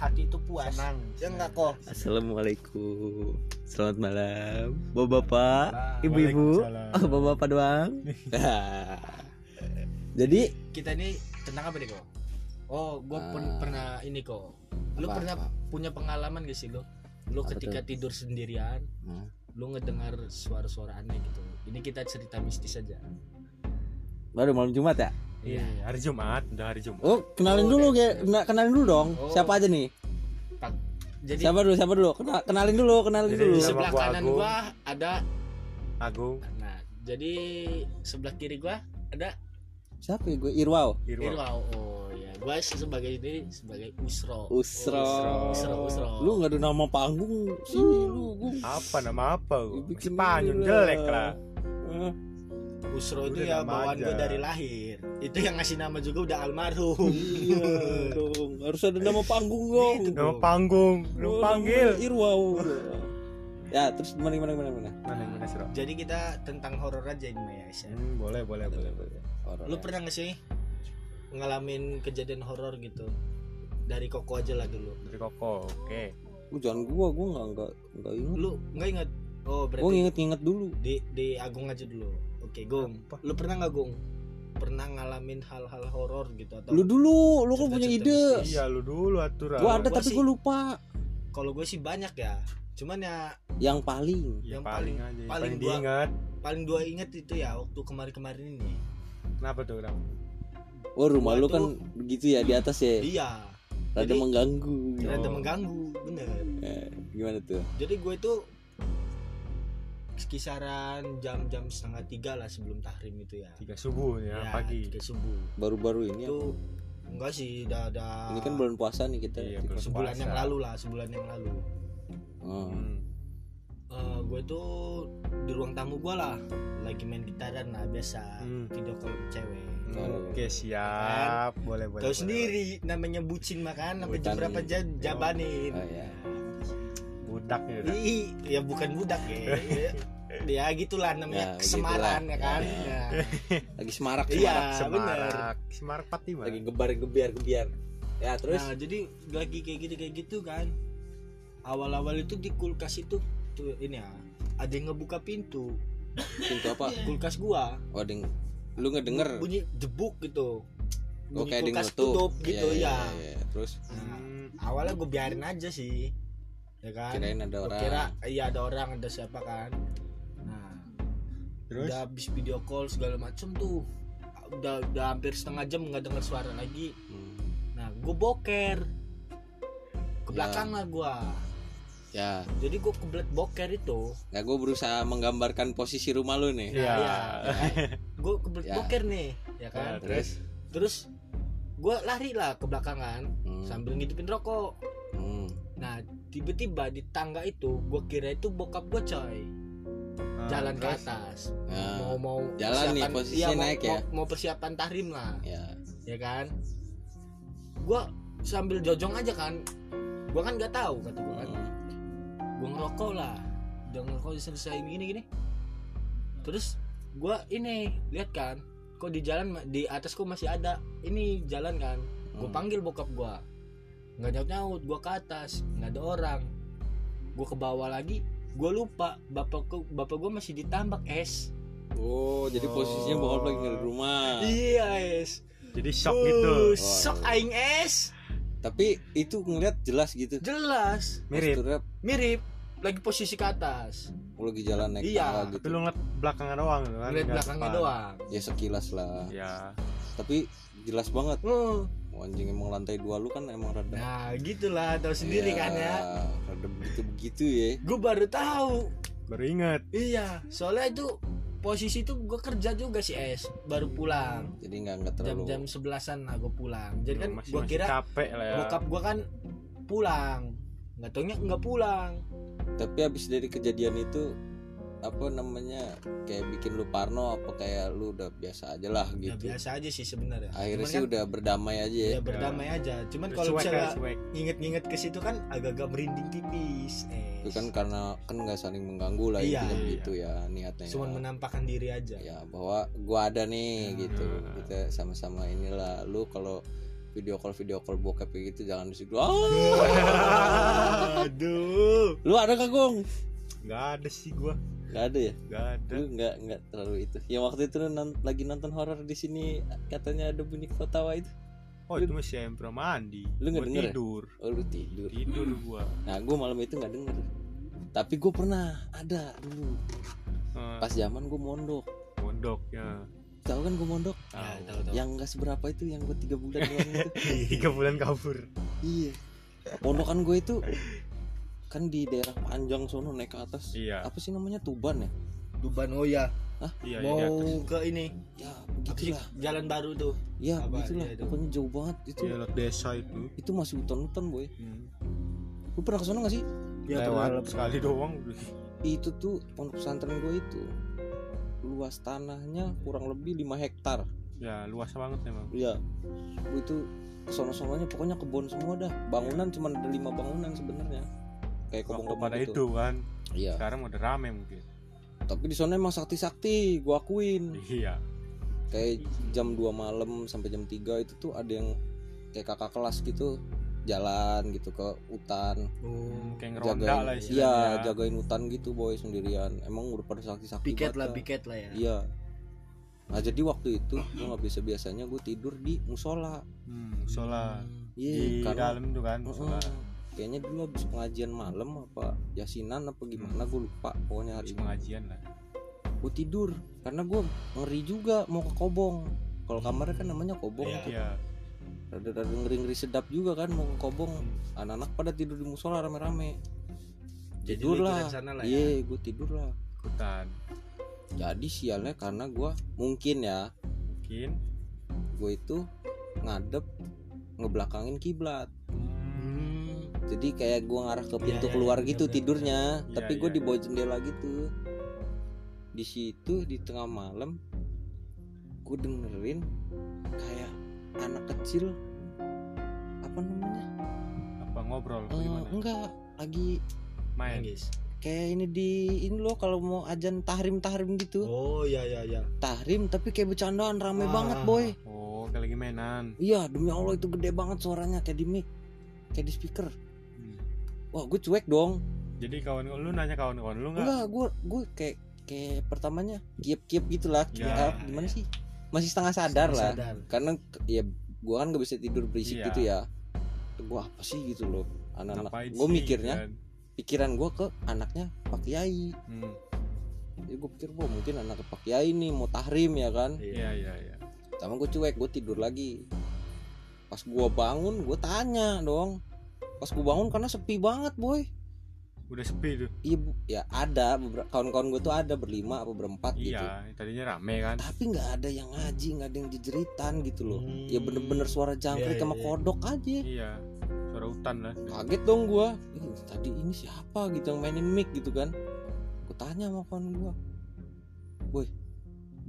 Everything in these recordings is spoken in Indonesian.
hati itu puas. Senang. Ya enggak kok. Assalamualaikum. Selamat malam. Bapak-bapak Ibu-ibu. Waalaikumsalam. Oh bapak-bapak doang. Jadi kita ini tentang apa nih kok? Oh gue Ah. pernah ini kok. Lu Apa, pernah apa? punya pengalaman gak sih lu? Lu Apa ketika tidur sendirian Hmm. lu ngedengar suara-suara aneh gitu. Ini kita cerita mistis aja Baru malam Jumat ya? Iya hari Jumat udah hari Jumat. Oh kenalin Oh, dulu ya Kena- Kenalin dulu dong. Oh. Siapa aja nih? Pak, jadi Siapa dulu siapa dulu? Kena- Kenalin dulu Kenalin Jadi dulu. sama sebelah gua kanan Agung. gua ada Agung. Nah jadi sebelah kiri gua ada Siapa ya gue Irwau. Irwa Irwau oh ya gua sebagai ini sebagai Usro. Usro. Usro Usro Lu gak ada nama panggung Sini lu Gung. apa nama apa gua? Spanyol jelek lah Usro itu ya bawaan gua dari lahir. Itu yang ngasih nama juga udah almarhum. Iya dong. Harus ada nama panggung dong. Gitu. nama panggung lu Oh, panggil. Irwau. Ya terus gimana gimana gimana gimana mana yang mana Sro? jadi kita tentang horor aja ini Aisyah. hmm, boleh boleh boleh boleh. Horor lu ya. pernah gak sih ngalamin kejadian horor gitu? Dari koko aja lah dulu. Dari koko oke. Lu jangan gua, gua nggak nggak nggak inget. lu nggak ingat? Oh berarti Gua inget-inget dulu. di di Agung aja dulu oke Gung Apa? lu pernah nggak Gung pernah ngalamin hal-hal horor gitu atau Lu dulu, lu kan punya ide. mistis. iya lu dulu aturan Gua ada Gua tapi sih- gua lupa. kalau gue sih banyak ya cuman ya Yang paling. Ya, yang paling, paling- aja yang paling paling gua- diingat paling dua inget itu ya waktu kemarin-kemarin ini kenapa tuh kenapa Oh rumah Gua lu tuh- kan begitu ya di atas ya. iya Rada jadi- mengganggu. ternyata Oh. mengganggu bener Eh, gimana tuh? jadi gue itu kisaran jam-jam setengah tiga lah sebelum tahrim itu ya tiga subuh ya, Ya, pagi tiga subuh Baru-baru ini. itu apa? enggak sih udah ada Ini kan bulan puasa nih kita. Iya, sebulan puasa. yang lalu lah sebulan yang lalu Oh. hmm. Eh, gue tuh di ruang tamu gue lah lagi main gitaran lah biasa Hmm. video call sama cewek Oh. oke siap boleh boleh tahu boleh. sendiri namanya bucin makan sampai jam berapa jam jabanin Oh, iya. Budak ya udah. Ih, ya bukan budak ya ya gitulah namanya Ya, kesemaran ya begitulah. kan Ya. Ya. Lagi semarak Iya, semarak. bener. Semarak Semarak Fatima Lagi gebar-gebiar gebiar. Ya terus Nah, jadi lagi kayak gitu kayak gitu kan. Awal-awal itu di kulkas itu tuh ini ya, ada yang ngebuka pintu pintu apa? kulkas gua. Oh, ding. Lu ngedenger Bunyi jebuk gitu. Oh, Bunyi kayak ding kulkas tutup gitu Iya, ya. iya, iya. Terus Nah, Hmm, awalnya gue biarin aja sih. Ya kan? kirain ada orang. kira iya ada orang, ada siapa kan. Nah, terus udah habis video call segala macem tuh. Udah udah hampir setengah jam nggak dengar suara lagi. Hmm. Nah, gue boker. Ke Ya. belakang lah gua. Ya, Jadi gue kebelet boker itu nggak gue berusaha menggambarkan posisi rumah lu nih. Iya. gue kebelet Ya. boker nih ya Ya, kan Terus, terus gue lari lah ke belakangan hmm, sambil ngidupin rokok hmm. nah tiba-tiba di tangga itu gue kira itu bokap gue coy. Ah, jalan ke atas. Nah, mau mau jalan nih, persiapan- posisinya iya, mau, naik ya? mau, mau persiapan tahrim lah. Ya, ya kan? Gue sambil jojong aja kan. Gue kan nggak tahu kata gue kan. Hmm. gue ngerokok lah. Udah ngerokok selesai gini gini. Terus gue ini lihat kan. Kok di jalan di atas kok masih ada ini jalan kan. Gue Hmm. panggil bokap gue nggak nyaut nyaut gue ke atas nggak ada orang gue ke bawah lagi gue lupa bapak bapak gue masih ditambak es Oh, jadi Oh. posisinya bokap lagi di rumah. iya es jadi shock Uh, gitu sok aing es Tapi itu ngeliat jelas gitu. jelas mirip Posturnya mirip lagi posisi ke atas lu lagi jalan naik Iya, tangga tapi gitu. lu ngeliat belakangnya doang kan ngeliat belakangnya depan. doang Ya sekilas lah. ya Tapi jelas banget. Hmm. Anjing emang lantai dua lu kan emang rada. Nah gitulah tahu sendiri kan ya Rada begitu begitu ya. Gue baru tahu baru inget Iya soalnya itu posisi itu gue kerja juga sih es Baru pulang Jadi nggak nggak terlalu. Jam-jam sebelasan lah gue pulang Jadi kan gue kira capek lah ya bokap gue kan pulang nggak taunya nggak pulang Tapi habis dari kejadian itu apa namanya kayak bikin lu parno apa kayak lu udah biasa aja lah ya gitu. biasa aja sih sebenarnya Akhirnya Cuman sih kan udah berdamai aja ya. ya berdamai aja cuman kalau misalnya ya, nginget-nginget ke situ kan agak-agak merinding tipis eh Itu kan karena kan nggak saling mengganggu lah Iya, intinya iya. gitu ya niatnya. cuman ya. menampakkan diri aja ya bahwa gua ada nih Ya. gitu kita sama-sama inilah lu kalau video call video call bokep kayak gitu jangan di situ ah aduh lu ada kagak gong Nggak ada sih gua. Nggak ada ya Nggak ada. lu nggak nggak terlalu itu yang waktu itu lu non- lagi nonton horor di sini katanya ada bunyi ketawa itu Oh itu masih yang pernah mandi. Lu nggak Gua denger ya? tidur. oh lu tidur Tidur gua. nah gue malam itu nggak denger tapi gue pernah ada dulu Eh, pas zaman gue mondok mondok ya. tahu kan gue mondok ya Tahu. tahu yang nggak seberapa itu yang gue tiga bulan doang itu Tiga bulan kabur. iya pondokan gue itu kan di daerah Panjang sono naik ke atas Iya. apa sih namanya Tuban ya Tuban oh ya Iya, mau iya, atas. ke ini ya begitulah jalan baru tuh ya Apa, begitulah iya pokoknya jauh banget itu Iya, lewat desa itu. itu masih hutan-hutan boy Hmm. lu pernah ke sana gak sih ya Lewat sekali doang. itu tuh pondok pesantren gue itu luas tanahnya kurang lebih 5 hektar Ya luas banget emang. Iya. Gue itu sono-sononya pokoknya kebun semua dah. Bangunan cuma ada lima bangunan sebenarnya. Kayak Waktu kebun-kebun pada gitu. itu kan. Iya. Sekarang udah rame mungkin. Tapi di sana emang sakti-sakti, gua akuin. Iya. Kayak jam 2 malam sampai jam 3 itu tuh ada yang kayak kakak kelas gitu jalan gitu ke hutan oh, Kayak ngeronda jagain lah iya istilahnya. jagain hutan gitu boy sendirian emang udah pada sakti-sakti piket banget lah dah. piket lah ya iya nah jadi waktu itu gue nggak biasa biasanya gue tidur di musola Hmm, musola iya di karena dalam tuh kan musola. Heeh. Kayaknya dulu habis pengajian malam apa yasinan apa gimana gue lupa pokoknya hari pengajian lah. gue tidur karena gue ngeri juga mau ke kobong kalau kamarnya kan namanya kobong Iya. tuh Iya. rada-rada ngeri-ngeri sedap juga kan mau ke kobong anak-anak pada tidur di musola rame-rame tidur lah ikutan sana lah ya? iya gue tidur lah Ikutan. jadi sialnya karena gue mungkin ya Mungkin. gue itu ngadep ngebelakangin kiblat Hmm. Jadi kayak gue ngarah ke pintu iya, keluar iya, gitu bener, tidurnya Iya, tapi gue iya. di bawah jendela gitu di situ di tengah malam gue dengerin kayak anak kecil apa namanya Apa ngobrol apa gimana? enggak lagi Main. Nangis. kayak ini di ini loh kalau mau ajan tahrim tahrim gitu oh ya ya ya tahrim tapi kayak bercandaan rame Ah. banget boy Oh, kayak lagi mainan. iya demi allah itu gede banget suaranya kayak di mic kayak di speaker. Wah gue cuek dong. Jadi kawan lu nanya kawan-kawan lu nggak? enggak gue gue kayak kayak pertamanya kiep kiep gitulah kiep Ya, gimana sih? Masih setengah sadar lah. sadar. Karena ya gue kan gak bisa tidur berisik Iya. gitu ya. Gue apa sih? gitu loh. Anak-anak. Gue mikirnya kan? pikiran gue ke anaknya Pak Kiai. Hmm. jadi gue pikir wah mungkin anak Pak Kiai nih mau tahrim ya kan? Iya, iya, iya. sama gue cuek gue tidur lagi. Pas gue bangun gue tanya dong pas gue bangun karena sepi banget boy Udah sepi tuh. iya ya ada kawan-kawan gue tuh ada berlima apa berempat gitu Iya, tadinya rame kan. tapi nggak ada yang ngaji nggak ada yang jejeritan gitu loh Hmm. ya bener-bener suara jangkrik Iya, sama iya. kodok aja Iya. Suara hutan lah. kaget dong gue tadi ini siapa gitu yang mainin mic gitu kan gue tanya sama kawan gue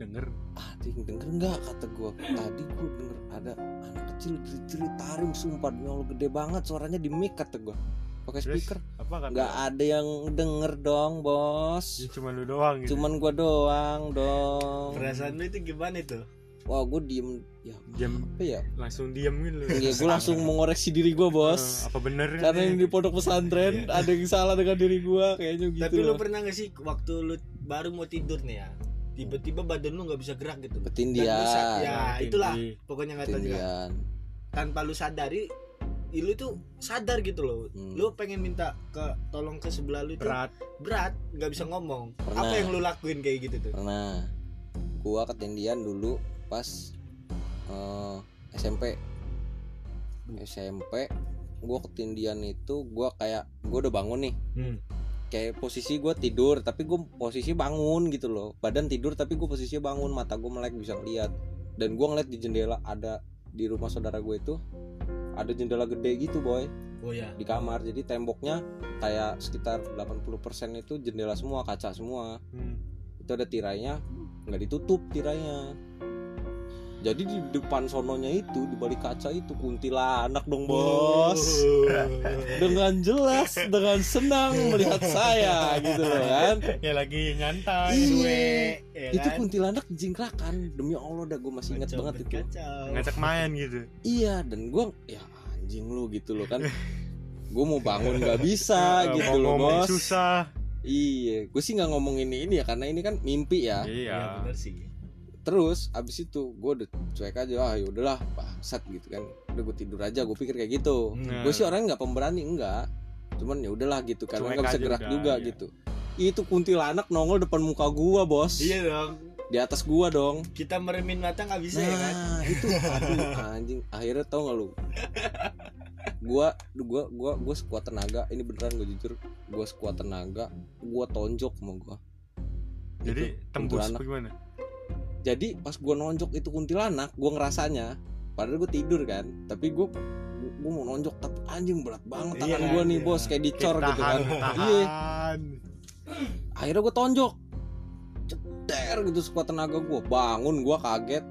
Denger. ah yang denger nggak? Kata gue tadi gue denger ada anak kecil jerit-jerit tarim sumpah demi Allah gede banget suaranya di mic kata gue pakai speaker. Apa kan? nggak ada yang denger dong bos. Ya, cuma lu doang gitu. cuman gue doang dong. Perasaan lu itu gimana itu? Wah gue diem. Ya Diem. apa ya? Langsung diam gitu. ya gue langsung mengoreksi diri gue Eh, bos. apa bener karena nih? yang di pondok pesantren ada yang salah dengan diri gue kayaknya gitu tapi lu pernah gak sih waktu lu baru mau tidur nih ya tiba-tiba badan lu nggak bisa gerak gitu. Dan lu sa- ketindian ya Nah, itulah pokoknya nggak tahu tanpa lu sadari lu tuh sadar gitu loh. Hmm. lu pengen minta ke tolong ke sebelah lu itu berat. berat nggak bisa ngomong. Pernah. apa yang lu lakuin kayak gitu tuh? Pernah. Gua ketindian dulu pas eh, SMP SMP gua ketindian itu gua kayak gua udah bangun nih. Hmm. Kayak posisi gua tidur tapi gua posisi bangun gitu loh. Badan tidur tapi gua posisi bangun. Mata gua melek bisa ngeliat. Dan gua ngeliat di jendela ada di rumah saudara gue itu ada jendela gede gitu boy. Oh ya di kamar. Jadi temboknya kayak sekitar 80% itu jendela semua kaca semua. Hmm. itu ada tirainya nggak ditutup tirainya jadi di depan sononya itu di balik kaca itu kuntilanak dong bos. Dengan jelas dengan senang melihat saya gitu loh kan? Ya lagi nyantai Iya. ya itu kan? kuntilanak jingkrakan demi allah dah gue masih ingat Kacau, banget itu. ngajak main gitu. Iya dan gue ya anjing lu gitu loh kan? Gue mau bangun nggak bisa gitu loh bos. susah. Iya gue sih nggak ngomong ini ini ya karena ini kan mimpi ya. Iya. Iya bener sih terus abis itu gue udah cuek aja ah yaudahlah bangsat gitu kan. Udah gue tidur aja gue pikir kayak gitu. Nah. gue sih orangnya nggak pemberani enggak. Cuman ya udahlah gitu karena nggak bisa gerak udah, juga iya. gitu. Itu kuntilanak nongol depan muka gua bos. Iya dong. Di atas gua dong. Kita meremin mata nggak bisa ya kan? Nah itu. Aduh anjing. Akhirnya tau gak lu? Gua gua gua gua sekuat tenaga. Ini beneran gue jujur. Gua sekuat tenaga. Gua tonjok sama gua. Jadi Itu, tembus kuntilanak. Jadi pas gua nonjok itu kuntilanak gua ngerasanya padahal gue tidur kan tapi gua gua mau nonjok tapi anjing berat banget Iya, tangan gua nih iya. bos kayak dicor Kayak gitu kan. iya. akhirnya gue tonjok. Ceder gitu sekuat tenaga gue bangun gue kaget.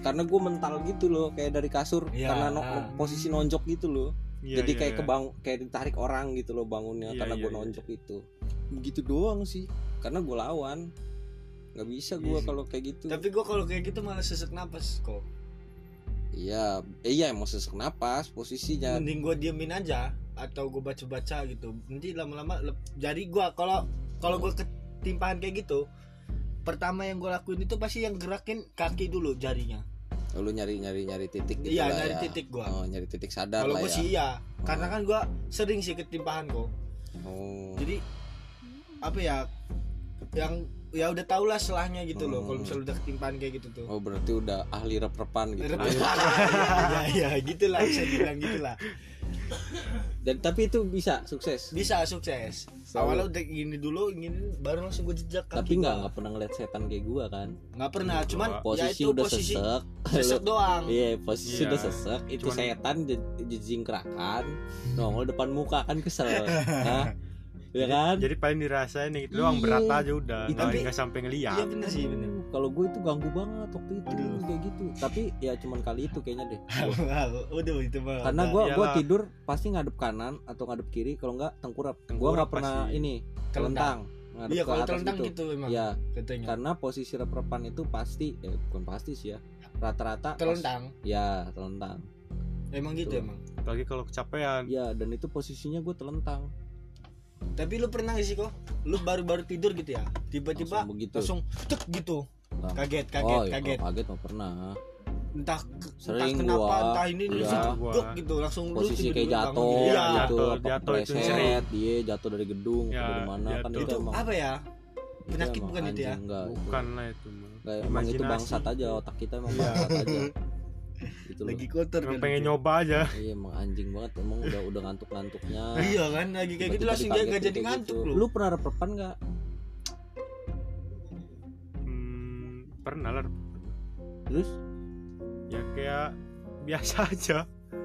Karena gue mental gitu loh kayak dari kasur Iya. karena no- posisi nonjok gitu loh. Iya, jadi iya, kayak iya. kebang kayak ditarik orang gitu loh bangunnya Iya, karena iya, gue nonjok itu. Begitu doang sih karena gue lawan nggak bisa gue Iya sih. kalau kayak gitu. Tapi gua kalau kayak gitu malah sesek napas kok. Iya eh, iya emang sesak napas posisinya mending gua diemin aja atau gua baca-baca gitu. Nanti lama-lama lep- jadi gua kalau kalau gua ketimpahan kayak gitu pertama yang gua lakuin itu pasti yang gerakin kaki dulu jarinya. Lu nyari nyari nyari titik gitu iya lah dari ya. titik gua. Oh nyari titik sadar kalau lah gua ya. sih iya karena kan gua sering sih ketimpahan kok. Oh. Jadi apa ya yang ya udah tau lah selahnya gitu loh Hmm. kalau misalnya udah ketimpahan kayak gitu tuh. Oh berarti udah ahli rep-repan gitu. Ya ya gitulah bisa dibilang gitulah. Dan tapi itu bisa sukses? Bisa sukses. Awalnya udah gini dulu gini baru langsung gue jejak kaki tapi nggak gua. nggak pernah ngeliat setan kayak gua kan? Nggak pernah cuman ya posisi itu udah posisi sesek. sesek doang. Iya posisi Iya. udah sesek. Itu Cuman- setan je- jejingkrakan nongol depan muka kan kesel. Hah? Ya kan? jadi paling dirasain gitu doang Iya. berat aja udah Iya, nggak tapi- nggak sampai ngeliat. iya bener sih bener. Kalau gue itu ganggu banget waktu itu Aduh. kayak gitu. Tapi ya cuman kali itu kayaknya deh. Udah itu mah karena gue gua Iyalah. tidur pasti ngadep kanan atau ngadep kiri kalau nggak tengkurap. Gue Tengkurap nggak pernah pasti. ini Telentang. telentang ngadep iya ke kalau atas telentang gitu. gitu memang ya katanya karena posisi rep-repan itu pasti eh bukan pasti sih ya rata-rata pas- telentang ya telentang emang gitu Tuh. emang? Lagi kalau kecapean. Ya dan itu posisinya gue telentang tapi lu pernah gak sih kok lu baru-baru tidur gitu ya tiba-tiba Langsung begitu. langsung tek gitu Enggak. kaget kaget oh, ya, kaget kaget mah pernah entah Sering entah kenapa gua. entah ini Iya. langsung gitu langsung lu posisi kayak jatuh gitu. iya gitu Jatuh, apa jatuh itu kepleset, sering. dia jatuh dari gedung Ya, dari mana kan jatuh. itu itu emang apa ya penyakit bukan itu ya? enggak itu. bukan lah itu mah Enggak, emang itu bangsat aja otak kita emang Iya. bangsat aja gitu lagi kotor kan pengen itu. nyoba aja. Iya emang anjing banget emang udah udah ngantuk ngantuknya iya kan lagi kayak gitu langsung dia gak jadi ngantuk lu. Lu pernah reprepan nggak? Hmm, pernah lah. Terus? Ya kayak biasa aja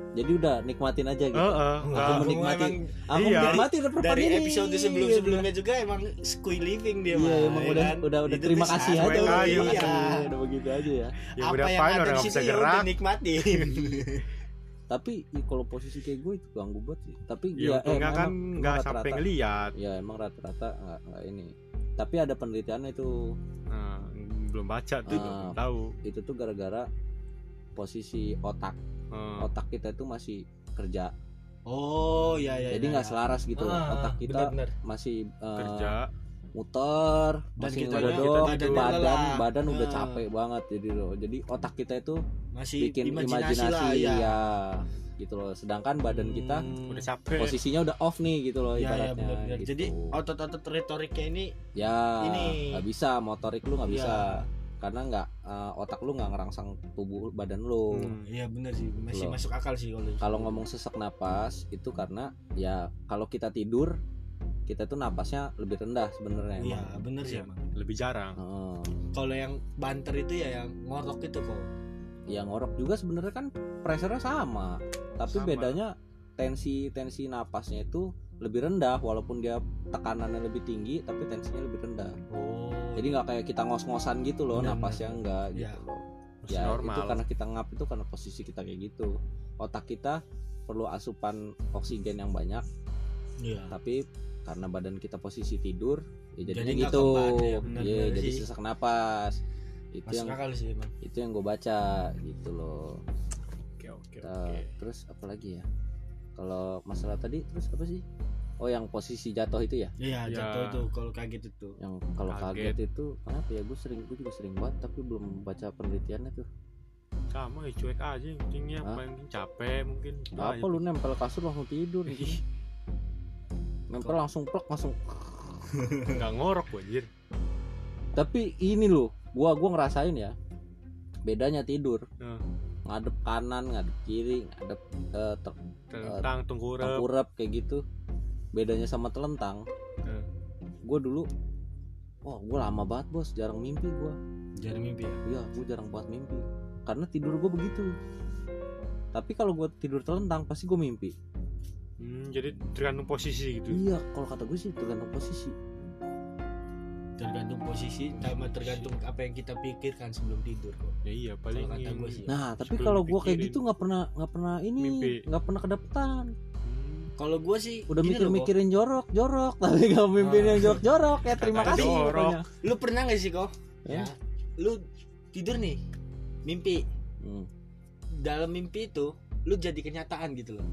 jadi udah nikmatin aja gitu. Heeh, Aku nggak- Aku menikmati- emang aku Iya. menikmati dari ini episode sebelum-sebelumnya juga emang squee living dia iya emang ya udah kan? udah udah terima kasih aja udah, iya. Iya. udah begitu aja ya. Ya apa udah yang fine ada di situ bisa ya udah gerak nikmatin. Tapi i, kalau posisi kayak gue itu ganggu banget sih. Tapi ya ya, emang- kan nggak rata-rata- sampai ngeliat. Ya emang rata-rata nggak nggak ini. Tapi ada penelitiannya itu. Nah, belum baca tuh Ah. belum tahu. itu tuh gara-gara posisi otak Eh, otak kita itu masih kerja oh iya iya jadi iya, nggak iya. selaras gitu Ah, otak kita bener-bener. masih eh, kerja muter Dan masih kitanya- ngedodok kita badan lelah. badan udah Ah. capek banget jadi loh jadi otak kita itu masih bikin imajinasi, imajinasi, lah ya, ya gitu loh sedangkan badan kita Hmm. udah capek posisinya udah off nih gitu loh ya, ya, ibaratnya bener-bener. gitu. jadi otot-otot retoriknya ini ya ini- nggak bisa motorik lu nggak Iya. bisa karena nggak eh, otak lu nggak ngerangsang tubuh badan lu Hmm. iya bener sih masih Loh. masuk akal sih kalau kalau ngomong sesak napas itu karena ya kalau kita tidur kita tuh napasnya lebih rendah sebenarnya iya bener sih Iya. emang lebih jarang Heeh. kalau yang banter itu ya yang ngorok itu kok ya ngorok juga sebenarnya kan pressure sama tapi Sama. bedanya tensi tensi napasnya itu lebih rendah walaupun dia tekanannya lebih tinggi tapi tensinya lebih rendah. Oh. Jadi nggak kayak kita ngos-ngosan gitu loh Benar, napasnya enggak Iya. gitu loh. Ya normal. itu karena kita ngap itu karena posisi kita kayak gitu. Otak kita perlu asupan oksigen yang banyak. Iya. Tapi karena badan kita posisi tidur ya jadinya Jadi nggak gitu. ya, Iya, jadi sih. sesak napas. Itu masuk yang sih itu yang gue baca gitu loh. Oke oke Nah, oke. terus apa lagi ya kalau masalah tadi terus apa sih oh yang posisi jatuh itu ya iya Ya. jatuh itu kalau kaget itu yang kalau Kaget. kaget. itu kenapa ya gue sering gue juga sering banget tapi belum baca penelitiannya tuh sama ya cuek aja pentingnya paling capek mungkin Itu apa aja. lu nempel kasur langsung tidur gitu. Ih, nempel langsung plek langsung nggak ngorok gua, anjir tapi ini loh gua gua ngerasain ya bedanya tidur Nah. Ngadep kanan ngadep kiri ngadep eh, ter- tentang tengkurap tengkurap kayak gitu. Bedanya sama telentang. Eh. gua dulu wah gua lama banget bos. Jarang mimpi gua. Jarang mimpi ya? Iya gua jarang banget mimpi. Karena tidur gua begitu. Tapi kalau gua tidur telentang pasti gua mimpi. Hmm, jadi tergantung posisi gitu? Iya kalau kata gue sih tergantung posisi tergantung posisi sama tergantung apa yang kita pikirkan sebelum tidur kok. Ya iya paling kata gua sih. nah tapi kalau gua kayak gitu nggak pernah nggak pernah ini nggak pernah kedapetan Hmm, kalau gue sih udah mikir-mikirin jorok jorok. Tapi nggak mimpin yang jorok jorok ya terima kasih jorok. pokoknya. Lu pernah gak sih kok Ya. ya. Lu tidur nih mimpi. Hmm. dalam mimpi itu lu jadi kenyataan gitu loh.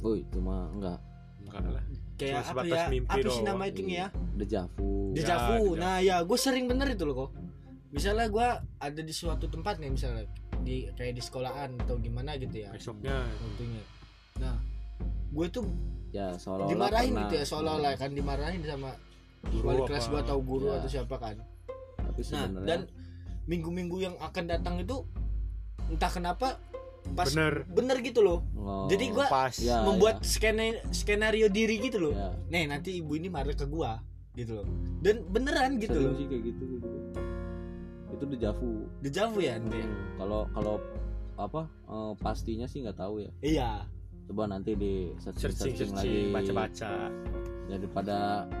Oh itu mah enggak. Enggak lah. Kayak Cuma apa ya? mimpi apa sih nama itu ya dejavu dejavu dejavu. nah ya gue sering bener itu loh kok. Misalnya gue ada di suatu tempat nih misalnya di kayak di sekolahan atau gimana gitu ya. Besoknya. Waktunya. Nah gue tuh ya seolah-olah dimarahin pernah. gitu ya seolah-olah kan dimarahin sama Guru wali apa? kelas gue atau guru Ya. atau siapa kan. Tapi nah dan minggu-minggu yang akan datang itu entah kenapa pas bener. bener gitu loh. Oh, jadi gua pas. Ya, membuat skena skenario diri gitu loh. Ya. nih nanti ibu ini marah ke gua gitu loh dan beneran gitu Sering loh sih kayak gitu juga. itu dejavu dejavu ya nanti ya? Hmm, kalau kalau apa eh, pastinya sih nggak tahu ya iya coba nanti di searching, searching searching lagi searching baca baca daripada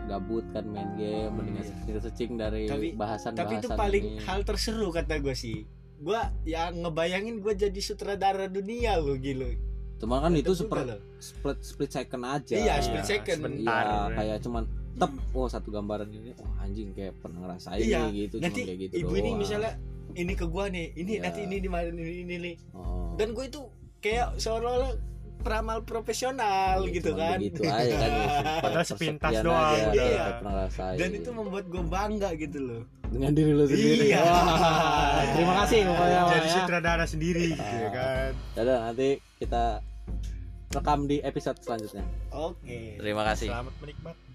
gabut kan main game mendingan Iya. searching searching dari Tapi- bahasan tapi itu paling ini. hal terseru kata gua sih gua yang ngebayangin gua jadi sutradara dunia loh gitu Cuma kan itu juga seper- loh. split split second aja. Iya, split second. sebentar Iya, kayak cuman tep oh satu gambaran ini oh anjing kayak pernah ngerasain Iya, nih gitu nanti cuma kayak gitu ibu ini doang. misalnya ini ke gua nih ini Iya. nanti ini di mana ini ini nih oh, dan gue itu kayak seolah-olah peramal profesional iya, gitu cuman kan begitu aja kan Padahal sepintas doang. aja, Iya. kayak pernah ngerasain dan itu membuat gue bangga gitu loh dengan diri lu sendiri Iya. Wah, terima kasih pokoknya jadi ya. sutradara sendiri gitu ya kan Dadah, nanti kita rekam di episode selanjutnya oke terima kasih selamat menikmati